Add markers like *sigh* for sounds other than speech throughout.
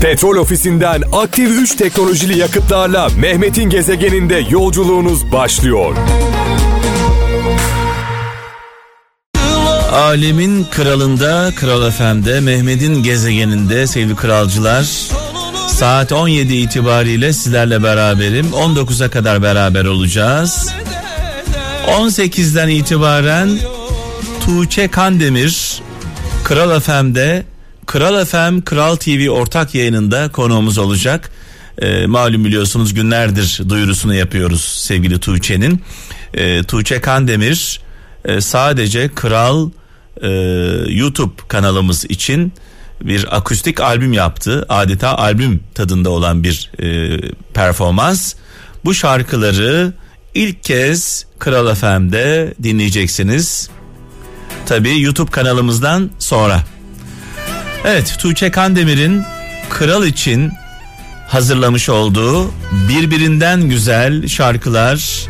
Petrol ofisinden aktif 3 teknolojili yakıtlarla Mehmet'in gezegeninde yolculuğunuz başlıyor. Alemin kralında, Kral FM'de, Mehmet'in gezegeninde sevgili kralcılar. Saat 17 itibariyle sizlerle beraberim. 19'a kadar beraber olacağız. 18'den itibaren Tuğçe Kandemir Kral FM'de Kral FM Kral TV ortak yayınında konuğumuz olacak. E, malum biliyorsunuz günlerdir duyurusunu yapıyoruz sevgili Tuğçe'nin. E, Tuğçe Kandemir e, sadece Kral e, YouTube kanalımız için bir akustik albüm yaptı. Adeta albüm tadında olan bir e, performans. Bu şarkıları ilk kez Kral FM'de dinleyeceksiniz. Tabi YouTube kanalımızdan sonra. Evet Tuğçe Kandemir'in Kral için hazırlamış olduğu birbirinden güzel şarkılar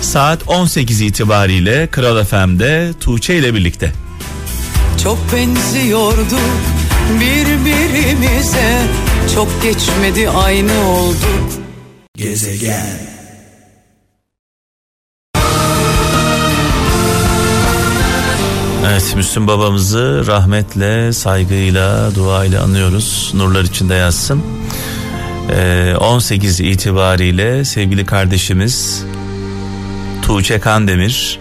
saat 18 itibariyle Kral FM'de Tuğçe ile birlikte. Çok benziyorduk birbirimize Çok geçmedi aynı olduk Gezegen Evet Müslüm babamızı rahmetle, saygıyla, duayla anıyoruz. Nurlar içinde yazsın. Ee, 18 itibariyle sevgili kardeşimiz Tuğçe Kandemir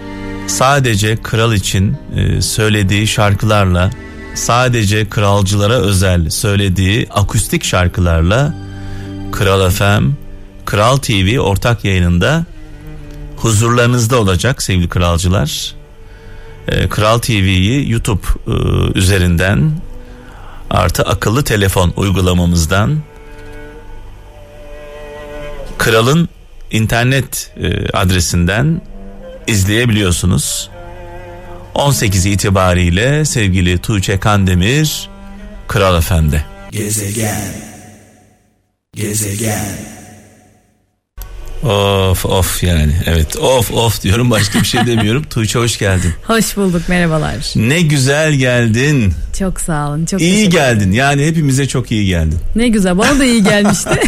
sadece kral için e, söylediği şarkılarla sadece kralcılara özel söylediği akustik şarkılarla Kral FM, Kral TV ortak yayınında huzurlarınızda olacak sevgili kralcılar. E, Kral TV'yi YouTube e, üzerinden artı akıllı telefon uygulamamızdan Kral'ın internet e, adresinden izleyebiliyorsunuz. 18 itibariyle sevgili Tuğçe Kandemir Kral Efendi. Gezegen Gezegen Of of yani evet of of diyorum başka bir şey demiyorum. *laughs* Tuğçe hoş geldin. Hoş bulduk merhabalar. Ne güzel geldin. Çok sağ olun. Çok iyi geldin yani hepimize çok iyi geldin. Ne güzel bana da iyi gelmişti. *laughs*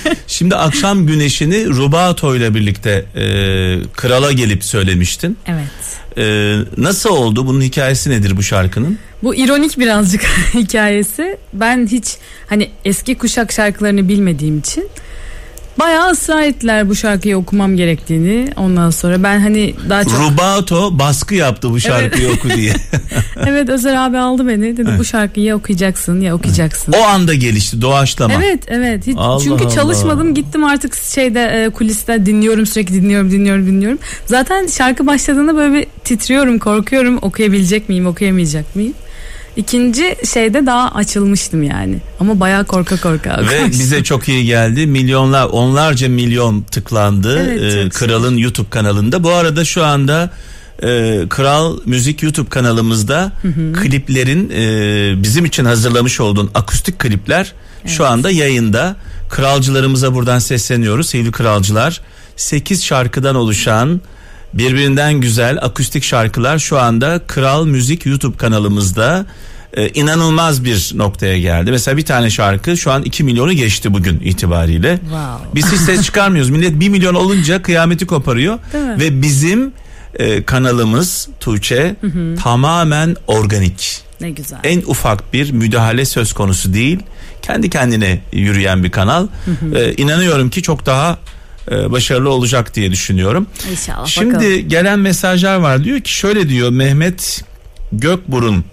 *laughs* Şimdi akşam güneşini Rubato ile birlikte e, krala gelip söylemiştin. evet. E, nasıl oldu? Bunun hikayesi nedir bu şarkının? Bu ironik birazcık hikayesi. Ben hiç hani eski kuşak şarkılarını bilmediğim için bayağı ısrar ettiler bu şarkıyı okumam gerektiğini. Ondan sonra ben hani daha çok Rubato baskı yaptı bu şarkıyı oku diye. *laughs* evet Özer abi aldı beni dedi bu şarkıyı ya okuyacaksın ya okuyacaksın. o anda gelişti doğaçlama. Evet evet hiç, Allah çünkü Allah. çalışmadım gittim artık şeyde e, kuliste dinliyorum sürekli dinliyorum dinliyorum dinliyorum. Zaten şarkı başladığında böyle bir titriyorum korkuyorum okuyabilecek miyim okuyamayacak mıyım. İkinci şeyde daha açılmıştım yani ama bayağı korka korka. Ve bize çok iyi geldi. Milyonlar, onlarca milyon tıklandı Evet, e, çok Kral'ın YouTube kanalında. Bu arada şu anda e, Kral Müzik YouTube kanalımızda kliplerin e, bizim için hazırlamış olduğun akustik klipler şu anda yayında. Kralcılarımıza buradan sesleniyoruz sevgili kralcılar. 8 şarkıdan oluşan birbirinden güzel akustik şarkılar şu anda Kral Müzik YouTube kanalımızda e, inanılmaz bir noktaya geldi. Mesela bir tane şarkı şu an 2 milyonu geçti bugün itibariyle. Wow. Biz hiç ses çıkarmıyoruz. Millet 1 milyon olunca kıyameti koparıyor. Ve bizim e, kanalımız Tuğçe tamamen organik. Ne güzel. En ufak bir müdahale söz konusu değil. Kendi kendine yürüyen bir kanal. E, inanıyorum ki çok daha başarılı olacak diye düşünüyorum. İnşallah Şimdi bakalım. gelen mesajlar var. Diyor ki şöyle diyor Mehmet Gökburun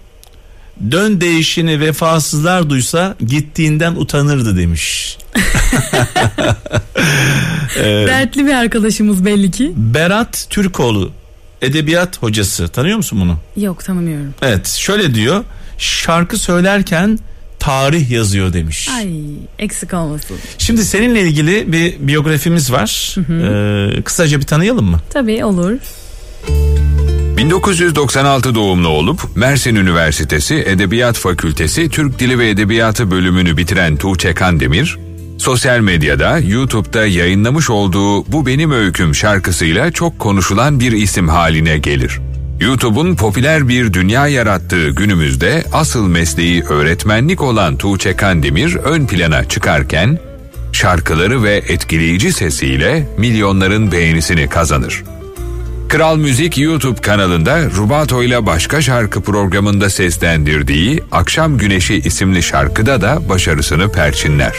dön değişini vefasızlar duysa gittiğinden utanırdı demiş. *laughs* Dertli bir arkadaşımız belli ki. Berat Türkoğlu edebiyat hocası tanıyor musun bunu? Yok tanımıyorum. Evet şöyle diyor şarkı söylerken tarih yazıyor demiş. Ay eksik olmasın. Şimdi seninle ilgili bir biyografimiz var. Ee, kısaca bir tanıyalım mı? Tabii olur. 1996 doğumlu olup Mersin Üniversitesi Edebiyat Fakültesi Türk Dili ve Edebiyatı bölümünü bitiren Tuğçe Kandemir, sosyal medyada YouTube'da yayınlamış olduğu Bu Benim Öyküm şarkısıyla çok konuşulan bir isim haline gelir. YouTube'un popüler bir dünya yarattığı günümüzde asıl mesleği öğretmenlik olan Tuğçe Kandemir ön plana çıkarken şarkıları ve etkileyici sesiyle milyonların beğenisini kazanır. Kral Müzik YouTube kanalında Rubato ile başka şarkı programında seslendirdiği Akşam Güneşi isimli şarkıda da başarısını perçinler.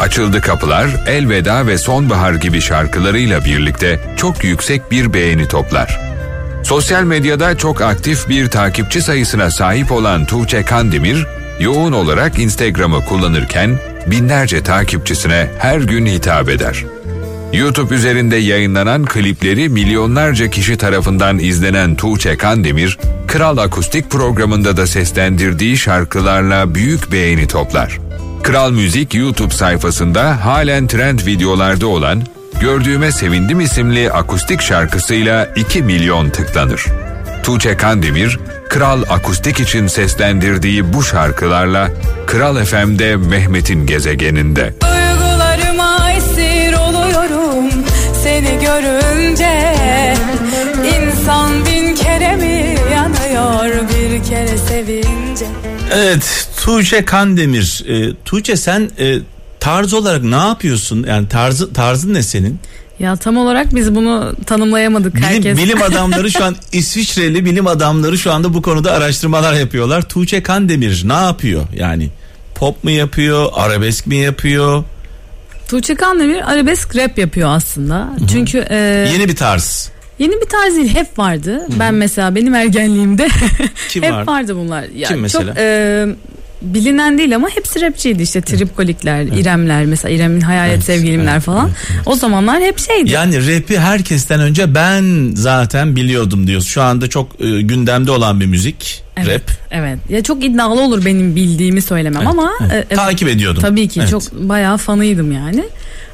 Açıldı Kapılar, Elveda ve Sonbahar gibi şarkılarıyla birlikte çok yüksek bir beğeni toplar. Sosyal medyada çok aktif bir takipçi sayısına sahip olan Tuğçe Kandemir, yoğun olarak Instagram'ı kullanırken binlerce takipçisine her gün hitap eder. YouTube üzerinde yayınlanan klipleri milyonlarca kişi tarafından izlenen Tuğçe Kandemir, Kral Akustik programında da seslendirdiği şarkılarla büyük beğeni toplar. Kral Müzik YouTube sayfasında halen trend videolarda olan Gördüğüme Sevindim isimli akustik şarkısıyla 2 milyon tıklanır. Tuğçe Kandemir, Kral Akustik için seslendirdiği bu şarkılarla Kral FM'de Mehmet'in gezegeninde. Duygularıma esir oluyorum seni görünce İnsan bin kere mi yanıyor bir kere sevince Evet Tuğçe Kandemir. E, Tuğçe sen e, tarz olarak ne yapıyorsun? Yani tarzı tarzın ne senin? Ya tam olarak biz bunu tanımlayamadık Bilim, herkes. bilim *laughs* adamları şu an İsviçreli bilim adamları şu anda bu konuda araştırmalar yapıyorlar. Tuğçe Kandemir ne yapıyor? Yani pop mu yapıyor, arabesk mi yapıyor? Tuğçe Kandemir arabesk rap yapıyor aslında. Çünkü e, Yeni bir tarz. yeni bir tarz değil hep vardı. Ben mesela benim ergenliğimde Kim *laughs* hep vardı? vardı bunlar. Ya Kim mesela? Çok e, bilinen değil ama hepsi rapçiydi işte tripkolikler, İremler mesela İrem'in hayalet Evet, sevgilimler evet, falan. O zamanlar hep şeydi. Yani rapi herkesten önce ben zaten biliyordum diyorsun. Şu anda çok e, gündemde olan bir müzik. Evet, Rap. Evet. Ya çok iddialı olur benim bildiğimi söylemem Evet, ama evet. e, evet, Takip ediyordum. tabii ki Evet. çok bayağı fanıydım yani.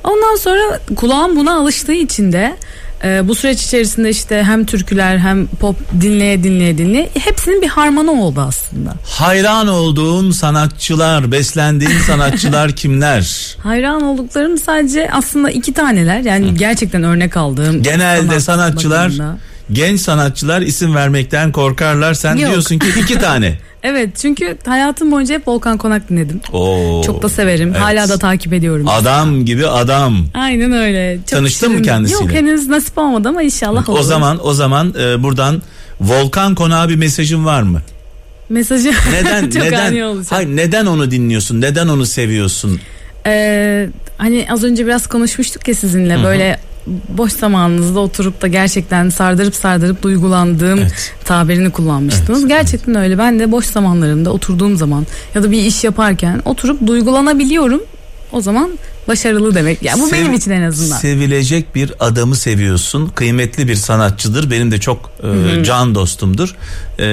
Ondan sonra kulağım buna alıştığı için de e, bu süreç içerisinde işte hem türküler hem pop dinleye dinleye dinleye hepsinin bir harmanı oldu aslında. Hayran olduğun sanatçılar, beslendiğin *laughs* sanatçılar kimler? Hayran olduklarım sadece aslında iki taneler yani gerçekten örnek aldığım. Genelde sanat sanatçılar bakımında. genç sanatçılar isim vermekten korkarlar. Sen Yok. diyorsun ki iki tane. *laughs* Evet çünkü hayatım boyunca hep Volkan Konak dinledim. Oo. Çok da severim. Evet. Hala da takip ediyorum. Adam gibi adam. Aynen öyle. Çok Tanıştın mı şirin. kendisiyle? Yok henüz nasip olmadı ama inşallah olur. O zaman o zaman e, buradan Volkan Konağa bir mesajın var mı? mesajı *laughs* Neden çok ani neden olacak. hayır, neden onu dinliyorsun? Neden onu seviyorsun? Ee, hani az önce biraz konuşmuştuk ya sizinle böyle boş zamanınızda oturup da gerçekten sardırıp sardırıp duygulandığım Evet. tabirini kullanmıştınız. gerçekten öyle. Ben de boş zamanlarımda oturduğum zaman ya da bir iş yaparken oturup duygulanabiliyorum. O zaman başarılı demek. Ya bu Sev- benim için en azından. Sevilecek bir adamı seviyorsun. Kıymetli bir sanatçıdır. Benim de çok e, can dostumdur. E,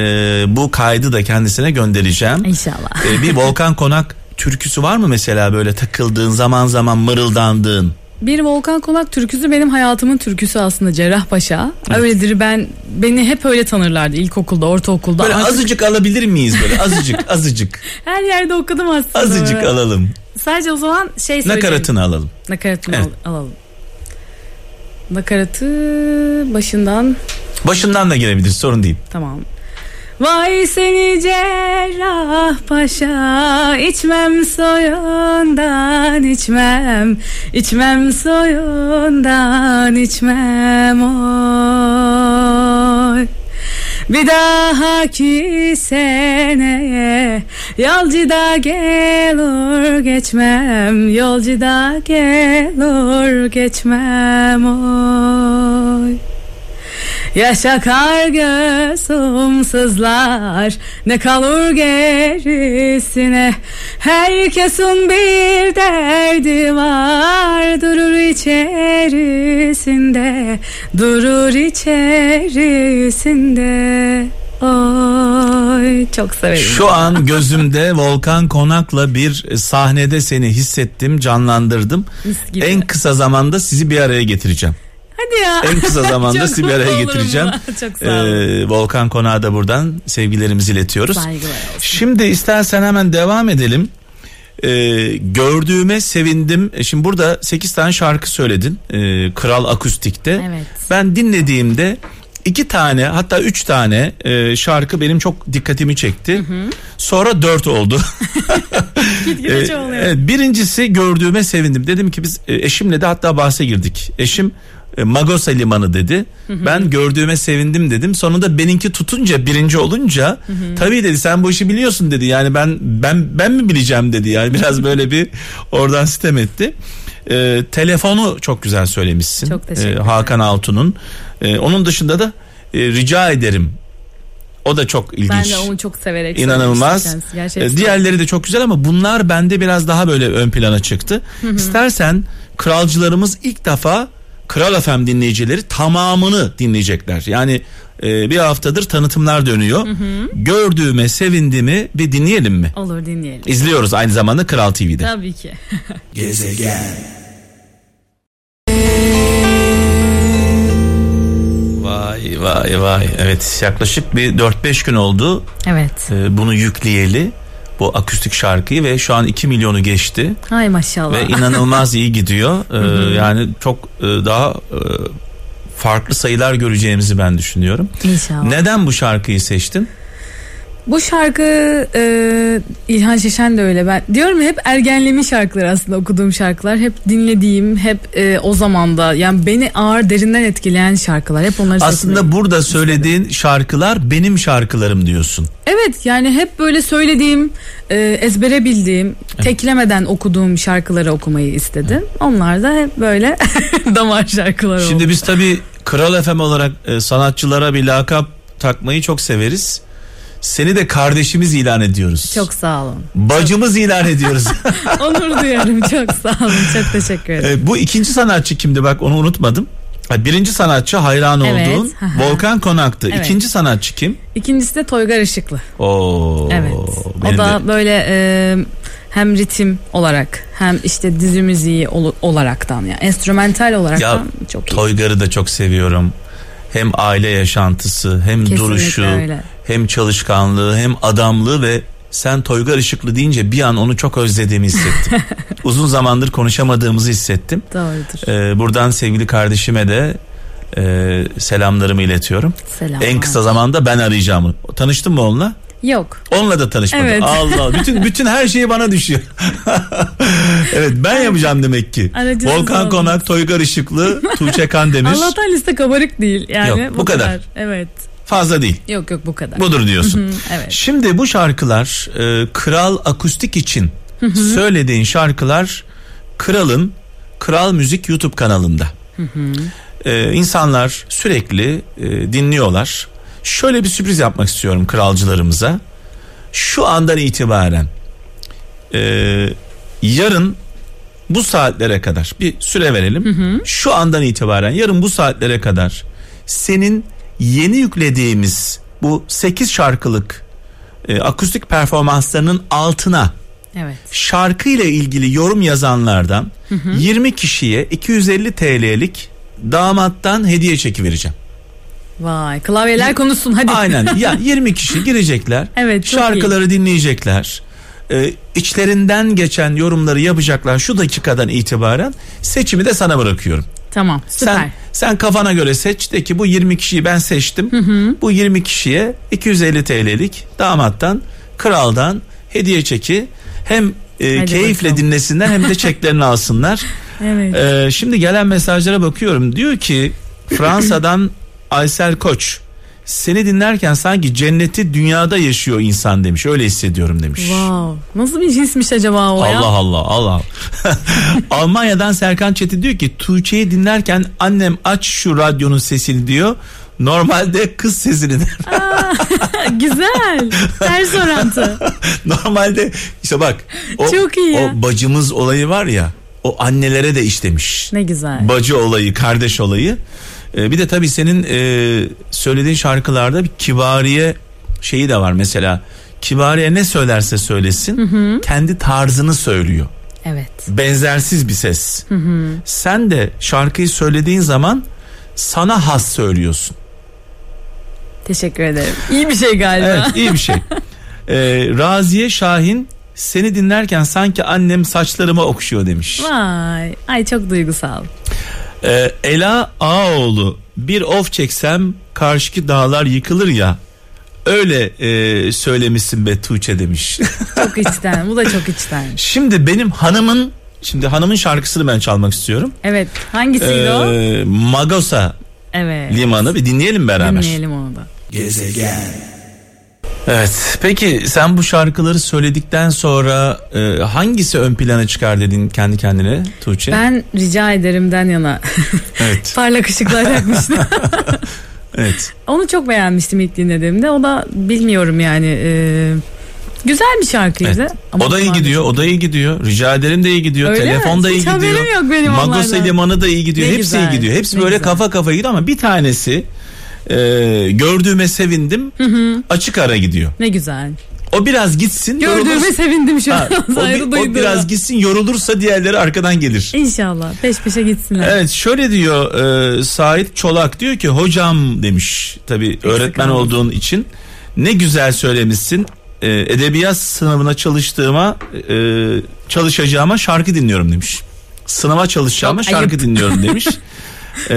bu kaydı da kendisine göndereceğim. İnşallah. E, bir Volkan Konak türküsü var mı mesela böyle takıldığın zaman zaman mırıldandığın? Bir Volkan Konak türküsü benim hayatımın türküsü aslında Cerrahpaşa. Öyledir ben beni hep öyle tanırlardı ilkokulda, ortaokulda. Böyle Artık azıcık alabilir miyiz böyle *laughs* azıcık azıcık her yerde okudum aslında. azıcık alalım. Sadece o zaman şey söyleyeyim. Nakaratını alalım. Nakaratını Evet. al- alalım. Nakaratı başından Başından da girebilir sorun değil. tamam. Vay seni cerrah paşa içmem soyundan içmem içmem soyundan içmem oy. Bir dahaki seneye yolcuda gelur geçmem yolcuda gelur geçmem oy Yaşakar gözüm sızlar ne kalır gerisine Herkesin bir derdi var durur içerisinde Durur içerisinde Oy çok severim. Şu an gözümde Volkan Konak'la bir sahnede seni hissettim, canlandırdım. En kısa zamanda sizi bir araya getireceğim. Hadi ya. En kısa *laughs* zamanda olurum getireceğim. Çok sağ olun. Ee, Volkan Konak'a da buradan sevgilerimizi iletiyoruz. Saygılar olsun. Şimdi istersen hemen devam edelim. Ee, gördüğüme sevindim. E, Şimdi burada 8 tane şarkı söyledin. Ee, Kral Akustik'te. Evet. Ben dinlediğimde iki tane hatta üç tane e, şarkı benim çok dikkatimi çekti. Sonra dört oldu. *laughs* *laughs* Çoğalıyor. evet, birincisi gördüğüme sevindim. Dedim ki biz e, eşimle de hatta bahse girdik. Eşim e, Magosa Limanı dedi. Ben gördüğüme sevindim dedim. Sonunda benimki tutunca birinci olunca tabii dedi sen bu işi biliyorsun dedi. Yani ben ben ben mi bileceğim dedi. Yani biraz böyle bir *laughs* oradan sitem etti. E, telefonu çok güzel söylemişsin. Çok teşekkür E, ederim. Hakan Altun'un. E, onun dışında da e, rica ederim. O da çok ilginç. Ben de onu çok severek İnanılmaz. Gerçekten. E, Diğerleri de çok güzel ama bunlar bende biraz daha böyle ön plana çıktı. İstersen kralcılarımız ilk defa Kral FM dinleyicileri tamamını dinleyecekler. Yani e, bir haftadır tanıtımlar dönüyor. Gördüğüme sevindiğimi bir dinleyelim mi? Olur dinleyelim. İzliyoruz aynı zamanda Kral TV'de. Tabii ki. *laughs* Gezegen. Vay vay vay. Evet yaklaşık bir 4-5 gün oldu Evet. e, bunu yükleyeli. Bu akustik şarkıyı ve şu an 2 milyonu geçti. Ay maşallah. ve inanılmaz iyi gidiyor. *laughs* Ee, yani çok e, daha e, farklı sayılar göreceğimizi ben düşünüyorum. İnşallah. Neden bu şarkıyı seçtin? Bu şarkı e, İlhan Şeşen de öyle. Ben diyorum hep ergenliğimin şarkıları aslında okuduğum şarkılar. Hep dinlediğim, hep e, o zamanda yani beni ağır derinden etkileyen şarkılar. Hep onları Aslında burada istedim. söylediğin şarkılar benim şarkılarım diyorsun. Evet yani hep böyle söylediğim, e, ezbere bildiğim, teklemeden okuduğum şarkıları okumayı istedim. Onlar da hep böyle *laughs* damar şarkılar oldu. Şimdi biz tabii Kral FM olarak e, sanatçılara bir lakap takmayı çok severiz. Seni de kardeşimiz ilan ediyoruz. Çok sağ olun. Bacımız ilan ediyoruz. *laughs* Onur duyarım. Çok sağ olun. Çok teşekkür ederim. E, bu ikinci sanatçı kimdi bak onu unutmadım. Birinci sanatçı hayran Evet, olduğun. Volkan Konak'tı. Evet. İkinci sanatçı kim? İkincisi de Toygar Işıklı. Oo, Evet. o da de- böyle e, hem ritim olarak hem işte dizi müziği ol- olaraktan yani enstrümantal olaraktan Ya çok iyi. Toygar'ı da çok seviyorum. Hem aile yaşantısı, hem Kesinlikle duruşu, öyle. hem çalışkanlığı, hem adamlığı ve sen Toygar Işıklı deyince bir an onu çok özlediğimi hissettim. *laughs* Uzun zamandır konuşamadığımızı hissettim. Doğrudur. Ee, buradan sevgili kardeşime de e, selamlarımı iletiyorum. Selam. En kısa zamanda ben arayacağım. Tanıştın mı onunla? Yok. Onunla da tanışmadım. Evet. Allah Allah. bütün *laughs* bütün her şey bana düşüyor. *laughs* evet ben yapacağım demek ki. Aracınız Volkan oldu. Konak, Toygar Işıklı, Tuğçe Kandemir. Allah'tan liste kabarık değil yani. Yok, bu kadar. Evet. Fazla değil. Yok yok bu kadar. Budur diyorsun. Hı, evet. Şimdi bu şarkılar e, Kral Akustik için söylediğin şarkılar Kral'ın Kral Müzik YouTube kanalında. E, insanlar sürekli e, dinliyorlar. Şöyle bir sürpriz yapmak istiyorum kralcılarımıza. Şu andan itibaren e, yarın bu saatlere kadar bir süre verelim. Şu andan itibaren yarın bu saatlere kadar senin yeni yüklediğimiz bu 8 şarkılık e, akustik performanslarının altına Evet. şarkı ile ilgili yorum yazanlardan 20 kişiye 250 TL'lik damattan hediye çeki vereceğim. Vay klavyeler konuşsun hadi. Aynen *laughs* ya 20 kişi girecekler. Evet, şarkıları dinleyecekler. Ee, içlerinden geçen yorumları yapacaklar şu dakikadan itibaren seçimi de sana bırakıyorum. Tamam süper. Sen sen kafana göre seç de ki bu 20 kişiyi ben seçtim. Bu 20 kişiye 250 TL'lik damattan kraldan hediye çeki hem e, Hadi keyifle bakalım. dinlesinler hem de *laughs* çeklerini alsınlar. Evet. Ee, şimdi gelen mesajlara bakıyorum. Diyor ki Fransa'dan *clears throat* Aysel Koç seni dinlerken sanki cenneti dünyada yaşıyor insan demiş. Öyle hissediyorum demiş. Wow. Nasıl bir hismiş acaba o ya? Allah Allah Allah. *laughs* Almanya'dan Serkan Çetin diyor ki Tuğçe'yi dinlerken annem aç şu radyonun sesini diyor. Normalde kız sesini der. *laughs* Güzel. Ters orantı. *laughs* Normalde işte bak o, Çok iyi ya. o bacımız olayı var ya o annelere de işlemiş. Ne güzel. Bacı olayı, kardeş olayı. Ee, bir de tabii senin e, söylediğin şarkılarda bir kibariye şeyi de var mesela. Kibariye ne söylerse söylesin kendi tarzını söylüyor. Evet. Benzersiz bir ses. Sen de şarkıyı söylediğin zaman sana has söylüyorsun. Teşekkür ederim. İyi bir şey galiba. Evet iyi bir şey. *laughs* Ee, Raziye Şahin seni dinlerken sanki annem saçlarıma okşuyor demiş. Vay. Ay çok duygusal. Ee, Ela Ağoğlu bir of çeksem karşıki dağlar yıkılır ya. Öyle e, söylemişsin be Tuğçe demiş. *laughs* Çok içten. Bu da çok içten. Şimdi benim hanımın şimdi hanımın şarkısını ben çalmak istiyorum. Evet. Hangisiydi o? Ee, Magosa Evet. limanı bir dinleyelim beraber. Dinleyelim onu da. Gezegen. Evet. Peki sen bu şarkıları söyledikten sonra e, hangisi ön plana çıkar dedin kendi kendine Tuğçe? Ben rica ederimden yana *laughs* Evet. *laughs* parlak ışıklar yakmıştım. *laughs* Evet. Onu çok beğenmiştim ilk dinlediğimde. O da bilmiyorum yani. e, güzel bir şarkıydı. Evet. Ama o da iyi gidiyor, çok- o da iyi gidiyor. Rica ederim de iyi gidiyor. Öyle Telefon mi? da iyi Hiç gidiyor. haberim yok benim Magos onlardan. elemanı da iyi gidiyor. Ne Hepsi güzel, iyi gidiyor. Hepsi ne böyle güzel. kafa kafa gidiyor ama bir tanesi e, gördüğüme sevindim. Açık ara gidiyor. Ne güzel. O biraz gitsin. Gördüğüme yorulursa- sevindim şu Ha, an. *laughs* o, Saygı o duyduğuma. biraz gitsin yorulursa diğerleri arkadan gelir. İnşallah peş peşe gitsinler. Evet şöyle diyor e, Sait Çolak diyor ki hocam demiş tabi öğretmen olmasın. olduğun için ne güzel söylemişsin E, edebiyat sınavına çalıştığıma e, çalışacağıma şarkı dinliyorum demiş sınava çalışacağıma Çok şarkı ayıp. dinliyorum demiş *laughs* E,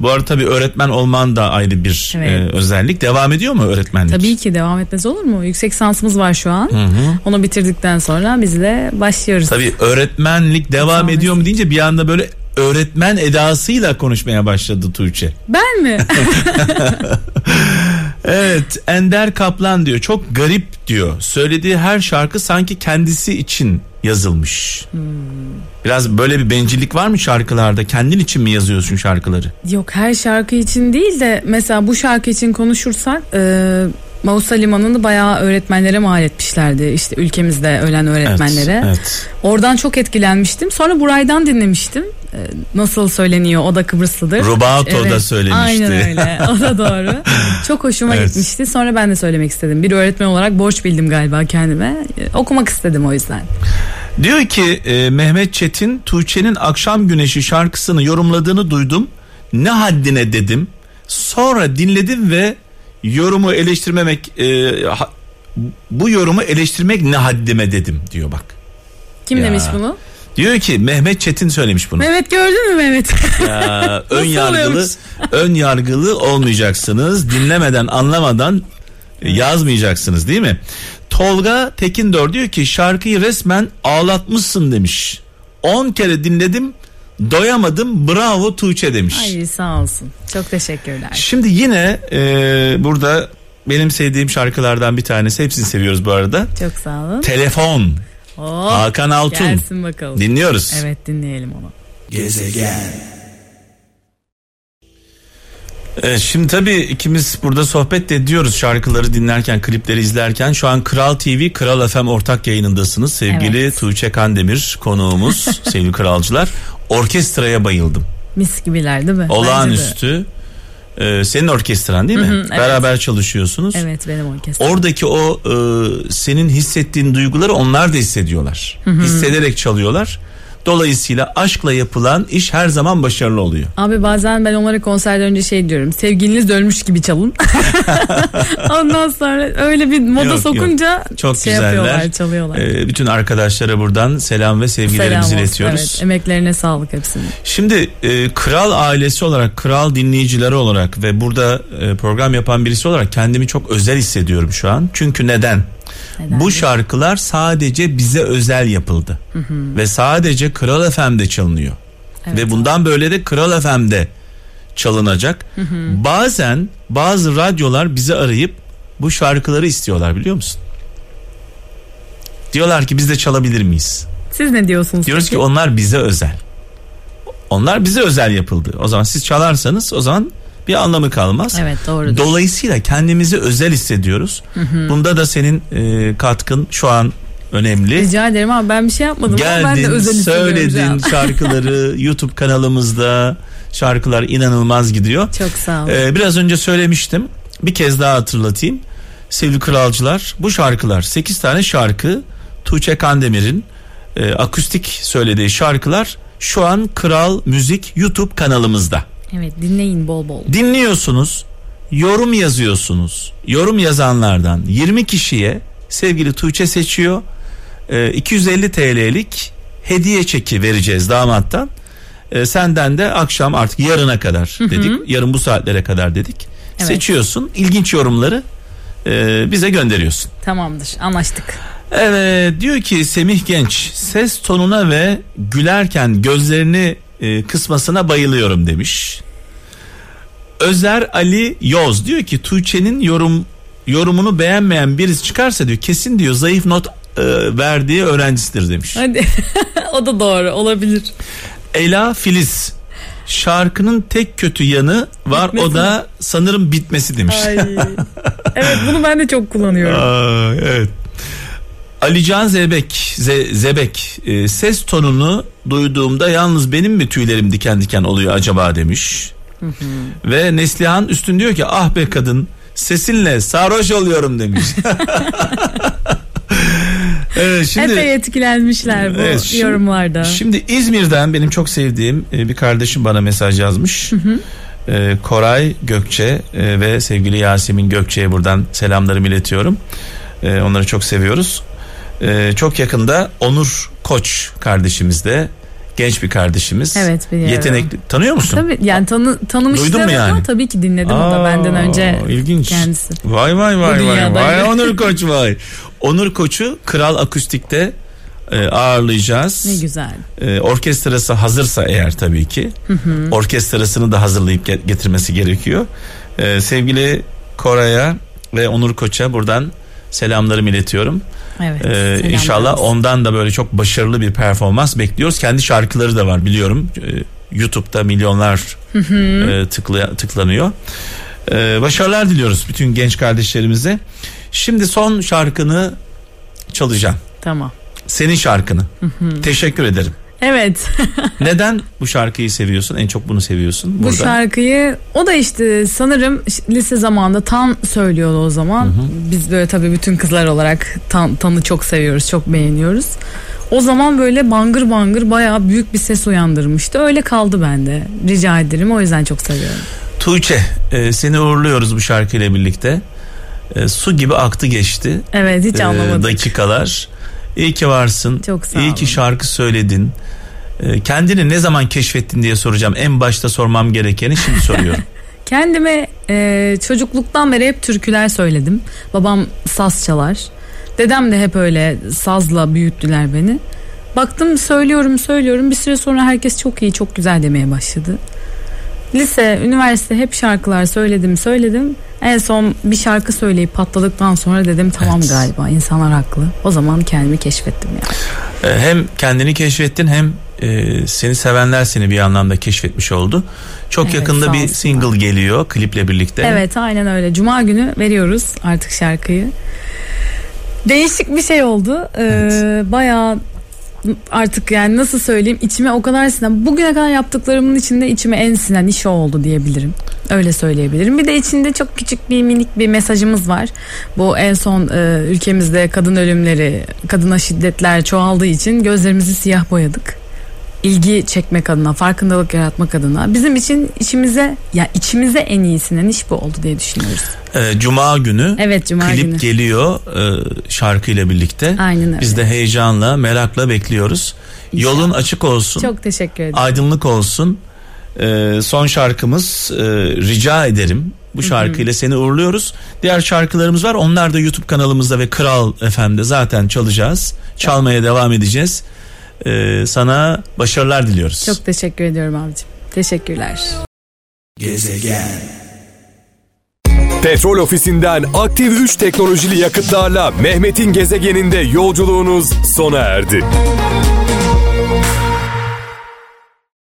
bu arada tabi öğretmen olman da ayrı bir Evet. e, özellik devam ediyor mu öğretmenlik? Tabii ki devam etmez olur mu? Yüksek sansımız var şu an. Hı hı. Onu bitirdikten sonra biz de başlıyoruz. Tabii öğretmenlik devam Devam ediyor mu deyince bir anda böyle öğretmen edasıyla konuşmaya başladı Tuğçe. Ben mi? *laughs* Evet Ender Kaplan diyor çok garip diyor. Söylediği her şarkı sanki kendisi için yazılmış. Biraz böyle bir bencillik var mı şarkılarda? Kendin için mi yazıyorsun şarkıları? Yok her şarkı için değil de mesela bu şarkı için konuşursak e, Mausa Limanı'nı bayağı öğretmenlere mal etmişlerdi. İşte ülkemizde ölen öğretmenlere. Evet, evet. Oradan çok etkilenmiştim. Sonra Buray'dan dinlemiştim. E, nasıl söyleniyor o da Kıbrıslıdır. Rubato da söylemişti. Aynen öyle o da *laughs* doğru. Çok hoşuma Evet. gitmişti. Sonra ben de söylemek istedim. Bir öğretmen olarak borç bildim galiba kendime. E, okumak istedim o yüzden. Diyor ki e, Mehmet Çetin Tuğçe'nin Akşam Güneşi şarkısını yorumladığını duydum. Ne haddine dedim. Sonra dinledim ve yorumu eleştirmemek e, ha- bu yorumu eleştirmek ne haddime dedim diyor bak. Kim Ya. demiş bunu? Diyor ki Mehmet Çetin söylemiş bunu. Mehmet gördün mü Mehmet? Ya, *laughs* ön yargılı oluyormuş? ön yargılı olmayacaksınız. Dinlemeden, anlamadan yazmayacaksınız değil mi? Tolga Tekindor diyor ki şarkıyı resmen ağlatmışsın demiş. 10 kere dinledim, doyamadım. Bravo Tuğçe demiş. Ay sağ olsun. Çok teşekkürler. Şimdi yine e, burada benim sevdiğim şarkılardan bir tanesi. Hepsini seviyoruz bu arada. Çok sağ olun. Telefon. Oh, Hakan Altun. gelsin bakalım. Dinliyoruz. Evet dinleyelim onu. Gezegen. Evet, şimdi tabii ikimiz burada sohbet de ediyoruz şarkıları dinlerken, klipleri izlerken. Şu an Kral TV, Kral FM ortak yayınındasınız. Sevgili Evet. Tuğçe Kandemir konuğumuz, *laughs* sevgili kralcılar. Orkestraya bayıldım. Mis gibiler değil mi? Olağanüstü. Ee, senin orkestran değil mi? Hı hı, evet. Beraber çalışıyorsunuz. Evet benim orkestram. Oradaki o e, senin hissettiğin duyguları onlar da hissediyorlar. Hissederek çalıyorlar. Dolayısıyla aşkla yapılan iş her zaman başarılı oluyor. Abi bazen ben onlara konserden önce şey diyorum. Sevgiliniz ölmüş gibi çalın. *laughs* Ondan sonra öyle bir moda Yok, yok. sokunca Çok şey güzeller. yapıyorlar, çalıyorlar. Ee, bütün arkadaşlara buradan selam ve Selam sevgilerimizi olsun. iletiyoruz. Evet, emeklerine sağlık hepsinin. Şimdi e, kral ailesi olarak, kral dinleyicileri olarak ve burada e, program yapan birisi olarak kendimi çok özel hissediyorum şu an. Çünkü neden? Neden? Bu şarkılar sadece bize özel yapıldı. Ve sadece Kral FM'de çalınıyor. Evet. Ve bundan böyle de Kral FM'de çalınacak. Bazen bazı radyolar bizi arayıp bu şarkıları istiyorlar biliyor musun? Diyorlar ki biz de çalabilir miyiz? Siz ne diyorsunuz? Diyoruz peki? ki onlar bize özel. Onlar bize özel yapıldı. O zaman siz çalarsanız o zaman bir anlamı kalmaz. Evet doğrudur. Dolayısıyla kendimizi özel hissediyoruz. Bunda da senin e, katkın şu an önemli. Rica ederim ama ben bir şey yapmadım ama ben de Geldin, özel söyledin *laughs* şarkıları YouTube kanalımızda şarkılar inanılmaz gidiyor. Çok sağ olun. Ee, biraz önce söylemiştim. Bir kez daha hatırlatayım. Sevgili kralcılar bu şarkılar 8 tane şarkı Tuğçe Kandemir'in e, akustik söylediği şarkılar şu an Kral Müzik YouTube kanalımızda. Evet dinleyin bol bol. Dinliyorsunuz, yorum yazıyorsunuz. Yorum yazanlardan 20 kişiye sevgili Tuğçe seçiyor. E, 250 TL'lik hediye çeki vereceğiz damattan. E, senden de akşam artık yarına kadar dedik. Yarın bu saatlere kadar dedik. Evet. Seçiyorsun ilginç yorumları e, bize gönderiyorsun. Tamamdır anlaştık. Evet diyor ki Semih Genç ses tonuna ve gülerken gözlerini e, kısmasına bayılıyorum demiş. Özer Ali Yoz diyor ki Tuğçe'nin yorum yorumunu beğenmeyen birisi çıkarsa diyor kesin diyor zayıf not e, verdiği öğrencisidir demiş. Hadi *laughs* o da doğru olabilir. Ela Filiz şarkının tek kötü yanı var o da sanırım bitmesi demiş. Ay. *laughs* evet bunu ben de çok kullanıyorum. Aa, evet. Alican Zebek, Ze- Zebek e, ses tonunu duyduğumda yalnız benim mi tüylerim diken diken oluyor acaba demiş. Ve Neslihan Üstün diyor ki ah be kadın sesinle sarhoş oluyorum demiş. *laughs* evet şimdi Epey etkilenmişler bu Evet, şimdi- yorumlarda. Şimdi İzmir'den benim çok sevdiğim e, bir kardeşim bana mesaj yazmış. E, Koray Gökçe e, ve sevgili Yasemin Gökçe'ye buradan selamlarımı iletiyorum. Onları çok seviyoruz. E, çok yakında Onur Koç kardeşimiz de genç bir kardeşimiz. Evet, biliyorum. Yetenekli. Tanıyor musun? Tabii yani tanı, tanımıştım Duydun mu yani? tabii ki dinledim o da Aa, benden önce ilginç. kendisi. Vay vay vay vay. Vay Onur *laughs* Koç vay. Onur Koç'u Kral Akustik'te e, ağırlayacağız. Ne güzel. e, orkestrası hazırsa eğer tabii ki orkestrasını da hazırlayıp ge- getirmesi gerekiyor. E, sevgili Koray'a ve Onur Koç'a buradan selamlarımı iletiyorum. Evet. E, selamlar. inşallah ondan da böyle çok başarılı bir performans bekliyoruz. Kendi şarkıları da var biliyorum. E, YouTube'da milyonlar e, tıkla- tıklanıyor. E, başarılar diliyoruz bütün genç kardeşlerimize. Şimdi son şarkını çalacağım. Tamam. Senin şarkını. Teşekkür ederim. Evet. *laughs* Neden bu şarkıyı seviyorsun? En çok bunu seviyorsun Bu burada. şarkıyı o da işte sanırım lise zamanında Tan söylüyordu o zaman. Biz böyle tabii bütün kızlar olarak Tan, Tan'ı çok seviyoruz, çok beğeniyoruz. O zaman böyle bangır bangır bayağı büyük bir ses uyandırmıştı. Öyle kaldı bende. Rica ederim. O yüzden çok seviyorum. Tuğçe e, seni uğurluyoruz bu şarkıyla birlikte. E, su gibi aktı geçti. Evet hiç e, anlamadım. dakikalar. İyi ki varsın. Çok sağ İyi olun. ki şarkı söyledin. E, kendini ne zaman keşfettin diye soracağım. En başta sormam gerekeni şimdi soruyorum. *laughs* Kendime e, çocukluktan beri hep türküler söyledim. Babam saz çalar. Dedem de hep öyle sazla büyüttüler beni. Baktım söylüyorum söylüyorum bir süre sonra herkes çok iyi çok güzel demeye başladı. Lise, üniversite hep şarkılar söyledim söyledim. En son bir şarkı söyleyip patladıktan sonra dedim tamam Evet. galiba insanlar haklı. O zaman kendimi keşfettim yani. E, hem kendini keşfettin hem e, seni sevenler seni bir anlamda keşfetmiş oldu. Çok Evet, yakında bir single geliyor kliple birlikte. Evet aynen öyle. Cuma günü veriyoruz artık şarkıyı. Değişik bir şey oldu. Ee, Bayağı artık yani nasıl söyleyeyim içime o kadar sinen. Bugüne kadar yaptıklarımın içinde içime en sinen iş o oldu diyebilirim. Öyle söyleyebilirim. Bir de içinde çok küçük bir minik bir mesajımız var. Bu en son e, ülkemizde kadın ölümleri, kadına şiddetler çoğaldığı için gözlerimizi siyah boyadık. İlgi çekmek adına, farkındalık yaratmak adına. Bizim için içimize ya içimize en iyisinin iş bu oldu diye düşünüyoruz. E, Cuma günü Evet Cuma klip günü. geliyor e, şarkıyla birlikte. Aynen öyle. Biz de heyecanla, merakla bekliyoruz. Yolun açık olsun. Çok teşekkür ederim. aydınlık olsun. E, son şarkımız e, rica ederim. Bu şarkıyla seni uğurluyoruz. Diğer şarkılarımız var. Onlar da YouTube kanalımızda ve Kral FM'de zaten çalacağız. Çalmaya devam edeceğiz. E, sana başarılar diliyoruz. Çok teşekkür ediyorum abicim. Teşekkürler. Gezegen. Petrol ofisinden aktif 3 teknolojili yakıtlarla Mehmet'in gezegeninde yolculuğunuz sona erdi.